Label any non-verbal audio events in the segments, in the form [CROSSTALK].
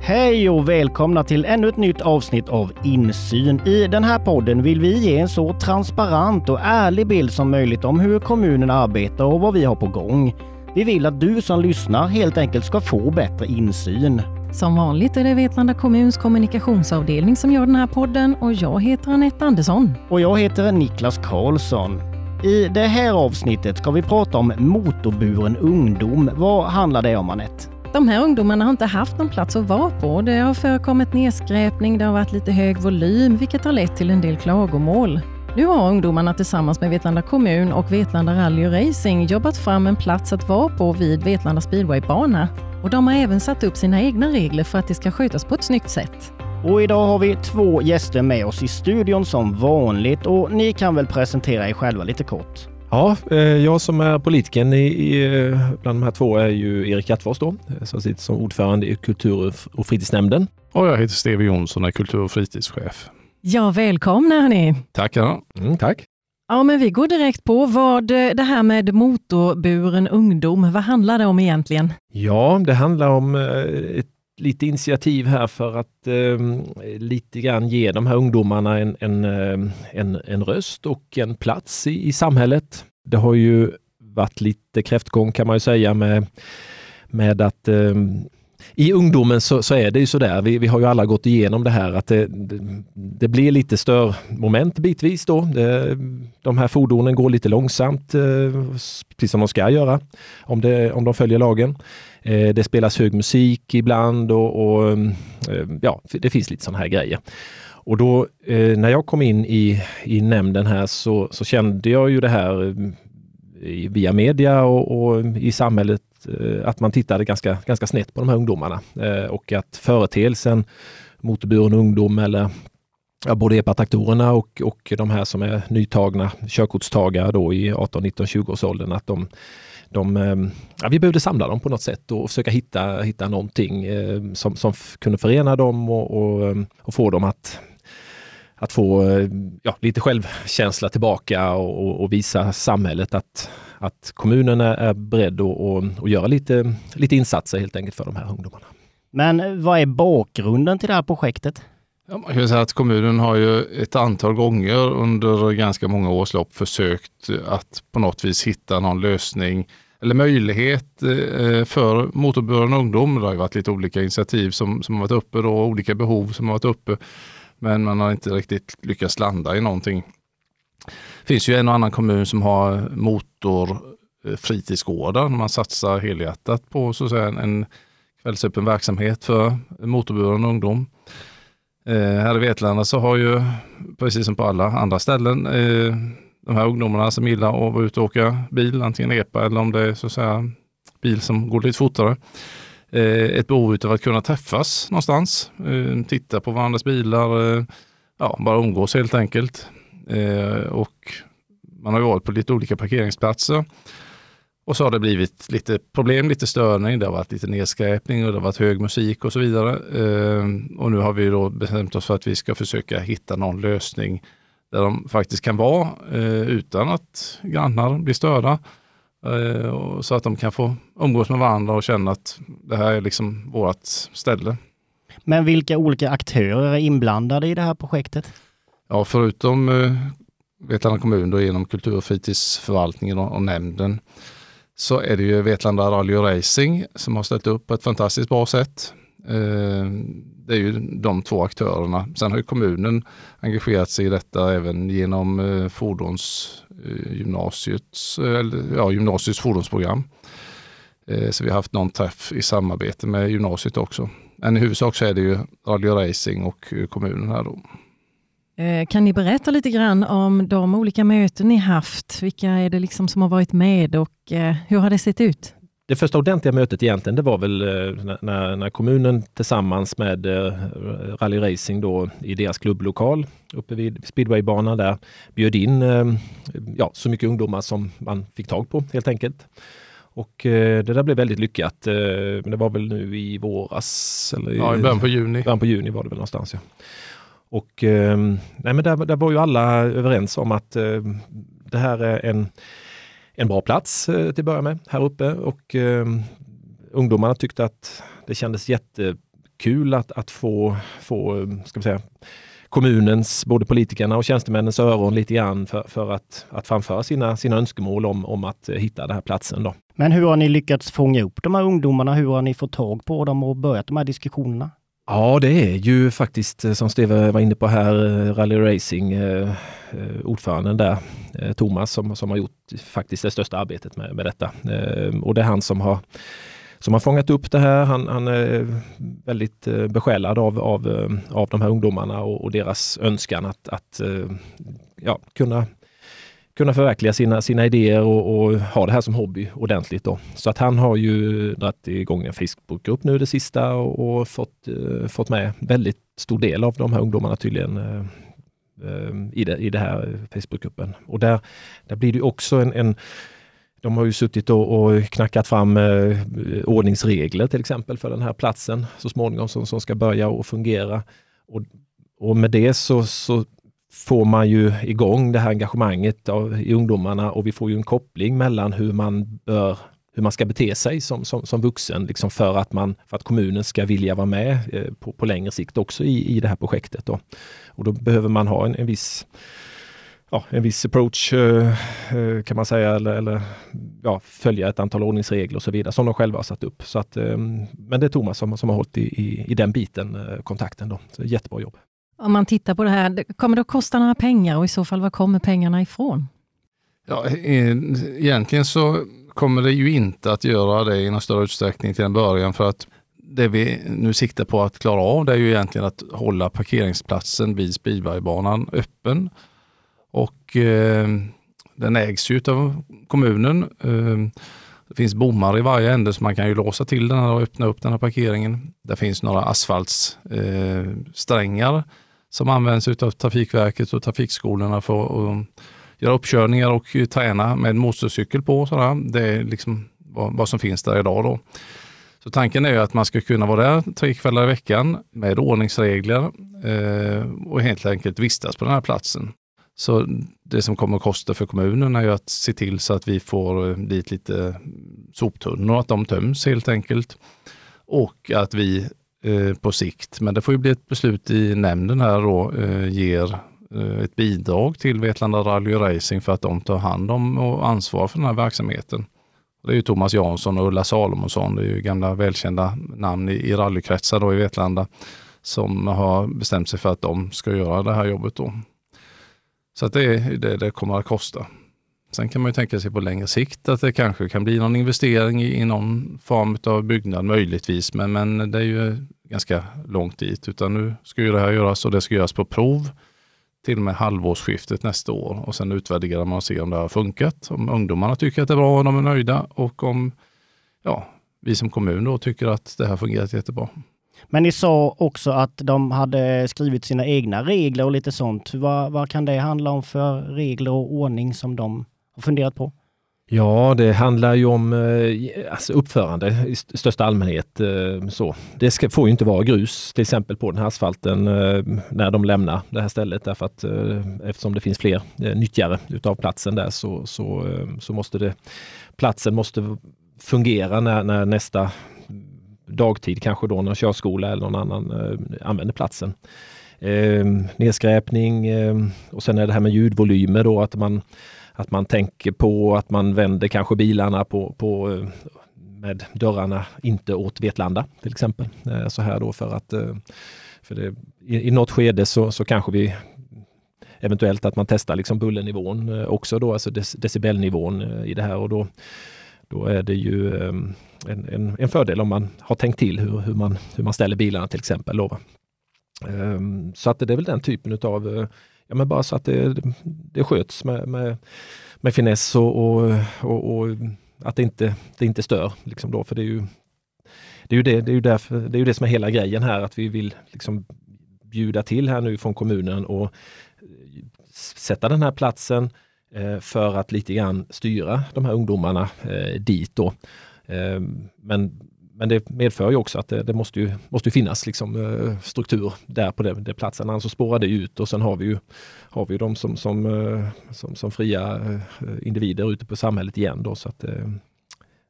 Hej och välkomna till ännu ett nytt avsnitt av Insyn. I den här podden vill vi ge en så transparent och ärlig bild som möjligt om hur kommunen arbetar och vad vi har på gång. Vi vill att du som lyssnar helt enkelt ska få bättre insyn. Som vanligt är det Vetlanda kommuns kommunikationsavdelning som gör den här podden och jag heter Anette Andersson. Och jag heter Niklas Karlsson. I det här avsnittet ska vi prata om motorburen ungdom. Vad handlar det om Anette? De här ungdomarna har inte haft någon plats att vara på. Det har förekommit nedskräpning, det har varit lite hög volym, vilket har lett till en del klagomål. Nu har ungdomarna tillsammans med Vetlanda kommun och Vetlanda Rally Racing jobbat fram en plats att vara på vid Vetlanda speedwaybana. Och de har även satt upp sina egna regler för att det ska skötas på ett snyggt sätt. Och idag har vi två gäster med oss i studion som vanligt och ni kan väl presentera er själva lite kort. Ja, eh, jag som är politikern i, i, bland de här två är ju Erik Hjärtfors då, som sitter som ordförande i kultur och fritidsnämnden. Och jag heter Steve Jonsson och är kultur och fritidschef. Ja, välkomna hörni! Tackar! Mm, tack! Ja, men vi går direkt på vad det här med motorburen ungdom, vad handlar det om egentligen? Ja, det handlar om ett lite initiativ här för att eh, lite grann ge de här ungdomarna en, en, ehm, en, en röst och en plats i, i samhället. Det har ju varit lite kräftgång kan man ju säga med, med att eh, i ungdomen så, så, är det ju sådär, vi, vi har ju alla gått igenom det här att det, det, det blir lite störmoment bitvis då. Det, de här fordonen går lite långsamt, eh, precis som de ska göra, om, det, om de följer lagen. Eh, det spelas hög musik ibland och, och eh, ja, det finns lite sådana här grejer. Och då när jag kom in i, i nämnden här så, så kände jag ju det här via media och, och, i samhället Eh, att man tittade ganska, ganska snett på de här ungdomarna eh, och att företeelsen motorburen ungdom eller ja, både epatraktorerna och, och de här som är nytagna körkortstagare då i 18, 19, 20 års åldern att de de, eh, ja, vi behövde samla dem på något sätt och försöka hitta, hitta någonting eh, som, som kunde förena dem och, och, och få dem att att få eh, ja, lite självkänsla tillbaka och, och, visa samhället att, att kommunen är, beredd att, göra lite, lite insatser helt enkelt för de här ungdomarna. Men vad är bakgrunden till det här projektet? Ja, man kan säga att kommunen har ju ett antal gånger under ganska många års lopp försökt att på något vis hitta någon lösning eller möjlighet eh, för motorburen ungdom. Det har varit lite olika initiativ som, som har varit uppe då, olika behov som har varit uppe. Men man har inte riktigt lyckats landa i någonting. Det finns ju en och annan kommun som har motorfritidsgårdar. Eh, man satsar helhjärtat på så att säga, en kvällsöppen verksamhet för motorburen ungdom. Eh, här i Vetlanda så har ju, precis som på alla andra ställen, eh, de här ungdomarna som gillar att vara ute och åka bil, antingen EPA eller om det är så att säga bil som går lite fortare. Eh, ett behov av att kunna träffas någonstans, eh, titta på varandras bilar, eh, ja, bara umgås helt enkelt. Och man har ju varit på lite olika parkeringsplatser. Och så har det blivit lite problem, lite störning, det har varit lite nedskräpning och det har varit hög musik och så vidare. Och nu har vi då bestämt oss för att vi ska försöka hitta någon lösning där de faktiskt kan vara utan att grannar blir störda. Eh, så att de kan få umgås med varandra och känna att det här är liksom vårt ställe. Men vilka olika aktörer är inblandade i det här projektet? Ja, förutom eh, Vetlanda kommun då genom kultur och fritidsförvaltningen och, och nämnden så är det ju Vetlanda Rally Racing som har ställt upp på ett fantastiskt bra sätt. Eh, det är ju de två aktörerna. Sen har ju kommunen engagerat sig i detta även genom eh, fordonsgymnasiets, eh, ja, gymnasiets fordonsprogram. Så vi har haft någon träff i samarbete med gymnasiet också. Men i huvudsak så är det ju Rally Racing och kommunen här då. Kan ni berätta lite grann om de olika möten ni haft? Vilka är det liksom som har varit med och hur har det sett ut? Det första ordentliga mötet egentligen, det var väl eh, när, när kommunen tillsammans med eh, Rally Racing då i deras klubblokal uppe vid speedwaybanan där bjöd in eh, ja, så mycket ungdomar som man fick tag på helt enkelt. Och det där blev väldigt lyckat. Men det var väl nu i våras? Eller ja, i början på juni. början på juni var det väl någonstans. Ja. Och nej, men där, där var ju alla överens om att det här är en en bra plats eh, till att börja med här uppe och eh, ungdomarna tyckte att det kändes jättekul att, att få, få ska vi säga, kommunens, både politikerna och tjänstemännens öron lite grann för, för att, att framföra sina, sina önskemål om, om att eh, hitta den här platsen. Då. Men hur har ni lyckats fånga upp de här ungdomarna? Hur har ni fått tag på dem och börjat de här diskussionerna? Ja, det är ju faktiskt eh, som Steve var inne på här, eh, Rally Racing, eh, eh ordföranden där, Thomas, som, som har gjort faktiskt det största arbetet med, med detta. Och det är han som har som har fångat upp det här. Han, han är väldigt besjälad av, av, av de här ungdomarna och, och deras önskan att, att ja, kunna kunna förverkliga sina, sina idéer och, och, ha det här som hobby ordentligt. Då. Så att han har ju dragit igång en Facebookgrupp nu det sista och, och fått, eh, fått med väldigt stor del av de här ungdomarna tydligen eh, eh i, det, i det här Facebookgruppen. Och där, där blir det också en, en de har ju suttit och, och knackat fram eh, ordningsregler till exempel för den här platsen så småningom som, som ska börja och fungera. Och, och med det så, så får man ju igång det här engagemanget av, i ungdomarna och vi får ju en koppling mellan hur man bör hur man ska bete sig som, som, som vuxen liksom för, att man, för att kommunen ska vilja vara med eh, på, på längre sikt också i, i det här projektet. Då. Och då behöver man ha en, en viss ja, en viss approach eh, eh kan man säga eller, eller ja, följa ett antal ordningsregler och så vidare som de själva har satt upp. Så att, eh, men det är Thomas som, som har hållit i, i, i den biten, eh, kontakten. Då. Så jättebra jobb. Om man tittar på det här, kommer det att kosta några pengar och i så fall var kommer pengarna ifrån? Ja, egentligen så kommer det ju inte att göra det i någon större utsträckning till en början för att det vi nu siktar på att klara av det är ju egentligen att hålla parkeringsplatsen vid speedwaybanan öppen. Och eh, den ägs ju av kommunen. Eh, det finns bommar i varje ände så man kan ju låsa till den här och öppna upp den här parkeringen. Det finns några asfaltsträngar eh, som används av Trafikverket och trafikskolorna för att um, göra uppkörningar och eh, träna med motorcykel på. Sådär. Det är liksom vad, vad, som finns där idag. Då. Så tanken är att man ska kunna vara där tre kvällar i veckan med ordningsregler eh, och helt enkelt vistas på den här platsen. Så det som kommer att kosta för kommunen är ju att se till så att vi får eh, dit lite soptunnor, att de töms helt enkelt. Och att vi Eh, på sikt. Men det får ju bli ett beslut i nämnden här då, eh, ger eh, ett bidrag till Vetlanda Rally Racing för att de tar hand om och ansvar för den här verksamheten. Det är ju Thomas Jansson och Ulla Salomonsson, det är ju gamla välkända namn i, i rallykretsar då i Vetlanda som har bestämt sig för att de ska göra det här jobbet då. Så att det är det det kommer att kosta. Sen kan man ju tänka sig på längre sikt att det kanske kan bli någon investering i, i någon form av byggnad möjligtvis, men, men det är ju ganska långt dit. Utan nu ska ju det här göras och det ska göras på prov till och med halvårsskiftet nästa år och sen utvärderar man och ser om det har funkat. Om ungdomarna tycker att det är bra och de är nöjda och om ja, vi som kommun då tycker att det här fungerat jättebra. Men ni sa också att de hade skrivit sina egna regler och lite sånt. Vad, vad kan det handla om för regler och ordning som de och funderat på? Ja, det handlar ju om eh, alltså uppförande i största allmänhet. Eh, så. Det ska, får ju inte vara grus till exempel på den här asfalten eh, när de lämnar det här stället därför att eftersom det finns fler nyttjare utav platsen där så, så, så måste det, platsen måste fungera när, när nästa dagtid kanske då när körskola eller någon annan använder platsen. Nedskräpning och sen är det här med ljudvolymer då att man att man tänker på att man vänder kanske bilarna på, på eh, med dörrarna inte åt Vetlanda till exempel. Eh, så här då för att eh, för det, i, i något skede så, så kanske vi eventuellt att man testar liksom bullernivån också då, alltså decibelnivån i det här och då, då är det ju en, en, en fördel om man har tänkt till hur, hur, man, hur man ställer bilarna till exempel. Då. Ehm, så att det är väl den typen utav ja, men bara så att det, det sköts med, med, med finess och, och, och, och, att det inte, det inte stör. Liksom då, för det är ju det är ju det, det, är ju därför, det är ju det som är hela grejen här, att vi vill liksom bjuda till här nu från kommunen och sätta den här platsen eh, för att lite grann styra de här ungdomarna eh, dit. Då. Eh, men men det medför ju också att det, det måste, ju, måste finnas liksom, eh, struktur där på den, den platsen, annars så spårar det ut och sen har vi ju, har vi dem som, som, eh, som, som fria eh, individer ute på samhället igen. Då, så att,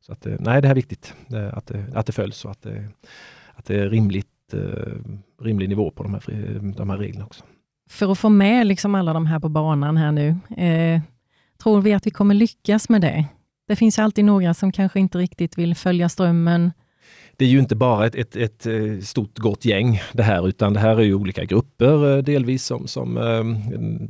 så att, nej, det här är viktigt att det, att det följs och att det, att det är rimligt rimlig nivå på de här, de här reglerna också. För att få med liksom alla de här på banan här nu, eh, tror vi att vi kommer lyckas med det? Det finns alltid några som kanske inte riktigt vill följa strömmen, det är ju inte bara ett, ett, ett, eh, stort gott gäng det här, utan det här är ju olika grupper eh, delvis som, som eh,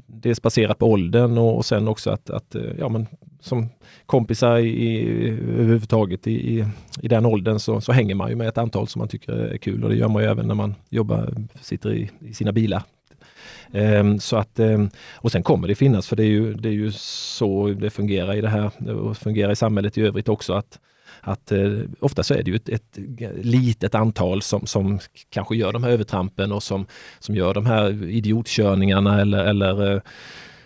dels baserat på åldern och, och sen också att, att ja, men, som kompisar i, överhuvudtaget i, i, i den åldern så, så hänger man ju med ett antal som man tycker är kul och det gör man ju även när man jobbar, sitter i, i sina bilar. Ehm, så att, ehm, och sen kommer det finnas, för det är, ju, det är ju så det fungerar i det här och fungerar i samhället i övrigt också, att att eh, ofta så är det ju ett, ett litet antal som, som kanske gör de här övertrampen och som, som gör de här idiotkörningarna eller, eller eh,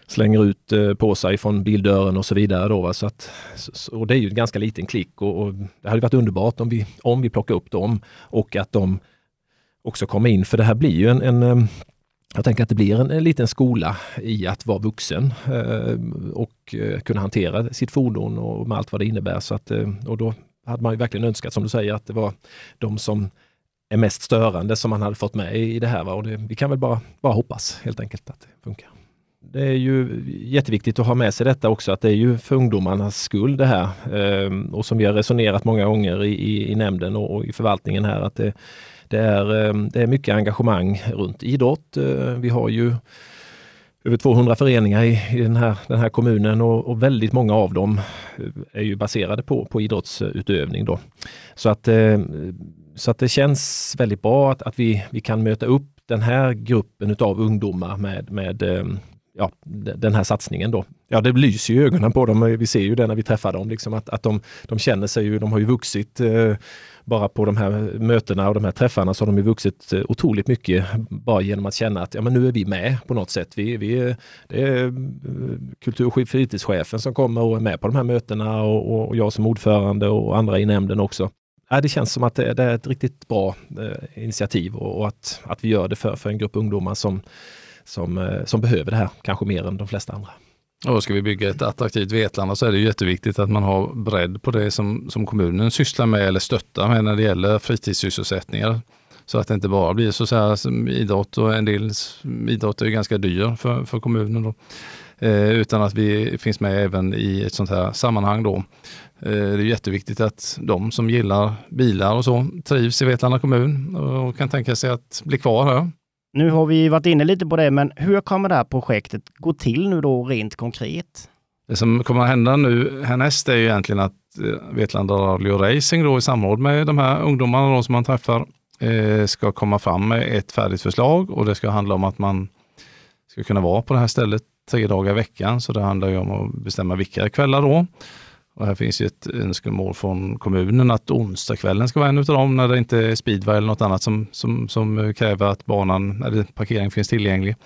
slänger ut eh, på sig från bildörren och så vidare. Då, så att, så, och det är ju en ganska liten klick och, och, det hade varit underbart om vi, om vi plockar upp dem och att de också kommer in, för det här blir ju en, en eh, jag tänker att det blir en, en liten skola i att vara vuxen eh, och eh, kunna hantera sitt fordon och med allt vad det innebär. Så att, eh, och då hade man ju verkligen önskat, som du säger, att det var de som är mest störande som man hade fått med i det här. Va? Och det, vi kan väl bara, bara hoppas helt enkelt att det funkar. Det är ju jätteviktigt att ha med sig detta också, att det är ju för ungdomarnas skull det här. Eh, och som vi har resonerat många gånger i, i, i nämnden och, och, i förvaltningen här, att det, det är, eh, det är mycket engagemang runt idrott. Eh, vi har ju över 200 föreningar i, i den, här, den här kommunen och, och, väldigt många av dem eh, är ju baserade på, på idrottsutövning. Då. Så, att, så att det känns väldigt bra att, att vi, vi kan möta upp den här gruppen utav ungdomar med, med ja, den här satsningen då. Ja, det lyser i ögonen på dem. Vi ser ju det när vi träffar dem, liksom att, att de, de känner sig ju, de har ju vuxit eh, bara på de här mötena och de här träffarna så har de ju vuxit eh, otroligt mycket bara genom att känna att ja, men nu är vi med på något sätt. Vi, vi, eh, det är eh, kultur och fritidschefen som kommer och är med på de här mötena och, och jag som ordförande och andra i nämnden också. Ja, det känns som att det, det är ett riktigt bra eh, initiativ och, och, att, att vi gör det för, för en grupp ungdomar som, som, eh, som behöver det här, kanske mer än de flesta andra. Och ska vi bygga ett attraktivt Vetlanda så är det jätteviktigt att man har bredd på det som, som kommunen sysslar med eller stöttar med när det gäller fritidssysselsättningar. Så att det inte bara blir så, så här som idrott och en del idrott är ganska dyr för, för kommunen. Då. Eh, utan att vi finns med även i ett sånt här sammanhang då. Eh, det är jätteviktigt att de som gillar bilar och så trivs i Vetlanda kommun och kan tänka sig att bli kvar här. Nu har vi varit inne lite på det, men hur kommer det här projektet gå till nu då rent konkret? Det som kommer att hända nu härnäst är ju egentligen att eh, Vetlanda Radio Racing då i samråd med de här ungdomarna då som man träffar eh, ska komma fram med ett färdigt förslag och det ska handla om att man ska kunna vara på det här stället tre dagar i veckan. Så det handlar ju om att bestämma vilka kvällar då. Och här finns ju ett önskemål från kommunen att onsdagskvällen ska vara en av dem när det inte är speedway eller något annat som, som, som kräver att banan eller parkering finns tillgänglig.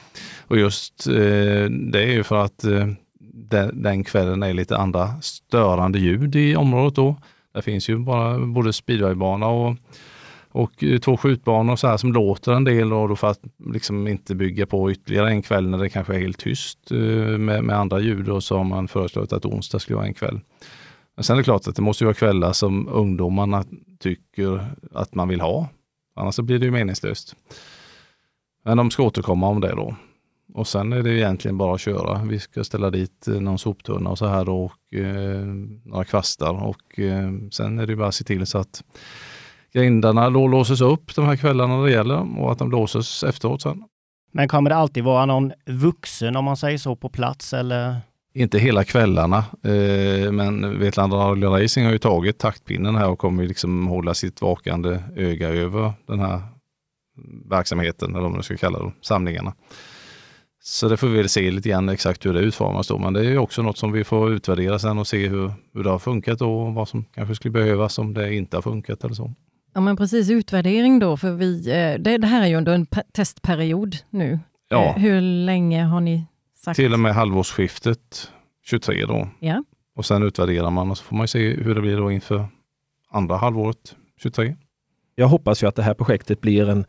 Och just eh, det är ju för att eh, den, den kvällen är lite andra störande ljud i området då. Det finns ju bara både speedwaybana och och eh, två skjutbanor så här som låter en del och då för att liksom inte bygga på ytterligare en kväll när det kanske är helt tyst eh, med, med andra ljud och så har man föreslagit att onsdag skulle vara en kväll. Men sen är det klart att det måste vara kvällar som ungdomarna tycker att man vill ha. Annars så blir det ju meningslöst. Men de ska återkomma om det då. Och sen är det egentligen bara att köra. Vi ska ställa dit eh, någon soptunna och så här då, och eh, några kvastar och eh, sen är det bara att se till så att grindarna då låses upp de här kvällarna det gäller och att de låses efteråt sen. Men kommer det alltid vara någon vuxen om man säger så på plats eller? Inte hela kvällarna, eh, men Vetlanda Rally Racing har ju tagit taktpinnen här och kommer liksom hålla sitt vakande öga över den här verksamheten, eller vad man ska kalla det, samlingarna. Så det får vi väl se lite grann exakt hur det utformas då, men det är ju också något som vi får utvärdera sen och se hur, hur det har funkat och vad som kanske skulle behövas om det inte har funkat eller så. Ja men precis, utvärdering då, för vi, eh, det, det här är ju under en testperiod nu. Ja. Eh, hur länge har ni sagt? Till och med halvårsskiftet 23 då. Ja. Och sen utvärderar man och så får man se hur det blir då inför andra halvåret 23. Jag hoppas ju att det här projektet blir en,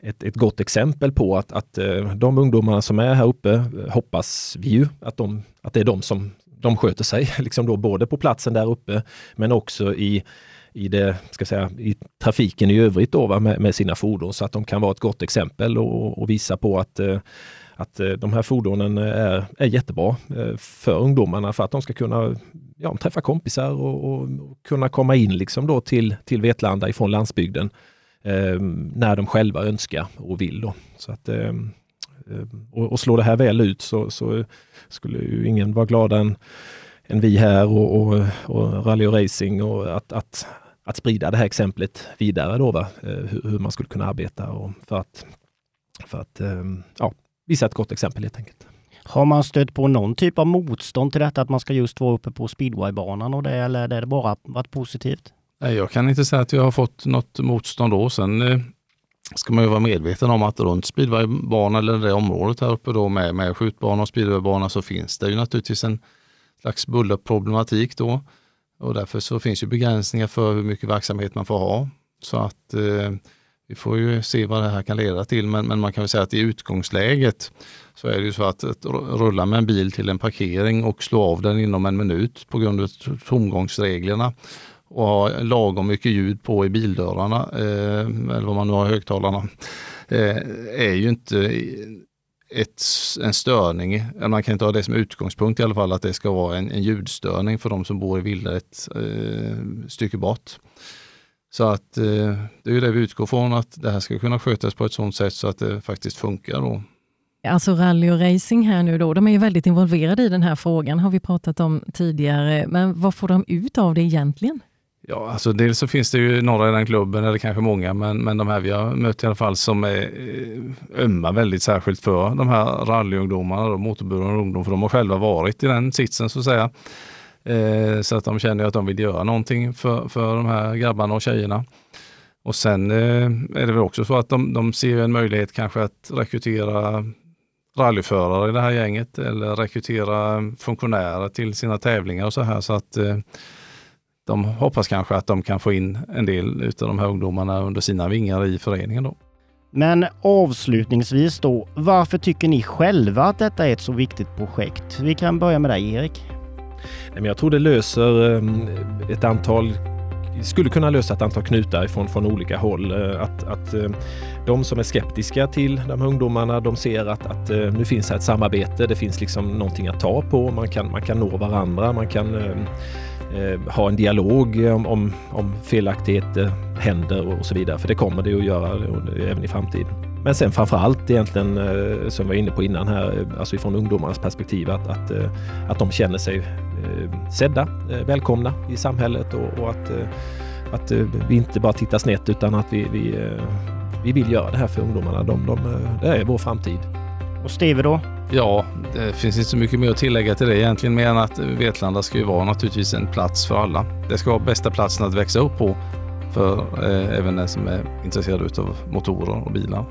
ett, ett gott exempel på att, att eh, de ungdomarna som är här uppe hoppas vi ju att, de, att det är de som de sköter sig, [LAUGHS] liksom då både på platsen där uppe men också i i, det, ska säga, i trafiken i övrigt då, va, med, med, sina fordon så att de kan vara ett gott exempel och, och visa på att eh, att eh, de här fordonen är, är jättebra eh, för ungdomarna för att de ska kunna ja, träffa kompisar och, och, kunna komma in liksom då till, till Vetlanda ifrån landsbygden eh, när de själva önskar och vill. Då. Så att, eh, och, och slår det här väl ut så, så skulle ju ingen vara gladare än, än vi här och, och, och rally och racing och att, att, att sprida det här exemplet vidare då, va? Eh, hur, hur man skulle kunna arbeta och för att, för att ja, visa ett gott exempel helt enkelt. Har man stött på någon typ av motstånd till detta att man ska just vara uppe på speedwaybanan och det, eller är det bara varit positivt? Nej, jag kan inte säga att jag har fått något motstånd då. Sen eh, ska man ju vara medveten om att runt speedwaybanan eller det området här uppe då med, med skjutbana och speedwaybana så finns det ju naturligtvis en slags bullerproblematik då. Och därför så finns ju begränsningar för hur mycket verksamhet man får ha. Så att eh, vi får ju se vad det här kan leda till, men, men man kan väl säga att i utgångsläget så är det ju så att, att rulla med en bil till en parkering och slå av den inom en minut på grund av tomgångsreglerna och ha lagom mycket ljud på i bildörrarna, eh, eller vad man nu har högtalarna, eh, är ju inte ett, en störning. Man kan inte ha det som utgångspunkt i alla fall, att det ska vara en, en ljudstörning för de som bor i villa ett eh, stycke bort. Så att eh, det är ju det vi utgår från, att det här ska kunna skötas på ett sådant sätt så att det faktiskt funkar. Då. Alltså rally och racing här nu då, de är ju väldigt involverade i den här frågan, har vi pratat om tidigare. Men vad får de ut av det egentligen? Ja, alltså dels så finns det ju några i den klubben, eller kanske många, men, men de här vi har mött i alla fall som är eh, ömma väldigt särskilt för de här rallyungdomarna, motorburna ungdomar, för de har själva varit i den sitsen så att säga. Eh, så att de känner att de vill göra någonting för, för de här grabbarna och tjejerna. Och sen eh, är det väl också så att de, de ser en möjlighet kanske att rekrytera rallyförare i det här gänget eller rekrytera funktionärer till sina tävlingar och så här. Så att eh, de hoppas kanske att de kan få in en del av de här ungdomarna under sina vingar i föreningen. Då. Men avslutningsvis då, varför tycker ni själva att detta är ett så viktigt projekt? Vi kan börja med dig Erik. Jag tror det löser ehm, ett antal skulle kunna lösa ett antal knutar från, från olika håll. Eh, att, att ehm, de som är skeptiska till de här ungdomarna, de ser att, att eh, nu finns här ett samarbete. Det finns liksom någonting att ta på. Man kan, man kan nå varandra. Man kan ehm, eh, Eh, ha en dialog om, om, om felaktigheter händer och så vidare. För det kommer det att göra även i framtiden. Men sen framför allt egentligen, eh, som vi var inne på innan här, eh, alltså ifrån ungdomarnas perspektiv, att, att, att de känner sig sedda, välkomna i samhället och, och att, att vi inte bara tittar snett utan att vi, vi, vi vill göra det här för ungdomarna. De, de, det är vår framtid. Och Steve då? Ja, det finns inte så mycket mer att tillägga till det egentligen mer än att Vetlanda ska ju vara naturligtvis en plats för alla. Det ska vara bästa platsen att växa upp på för eh, även den som är intresserad av motorer och bilar.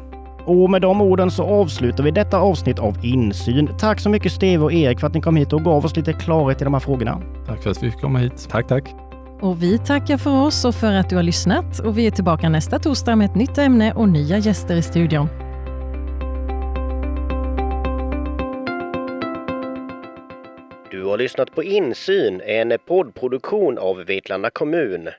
Och med de orden så avslutar vi detta avsnitt av Insyn. Tack så mycket Steve och Erik för att ni kom hit och gav oss lite klarhet i de här frågorna. Tack för att vi fick komma hit. Tack, tack. Och vi tackar för oss och för att du har lyssnat. Och vi är tillbaka nästa torsdag med ett nytt ämne och nya gäster i studion. Du har lyssnat på Insyn, en poddproduktion av Vetlanda kommun.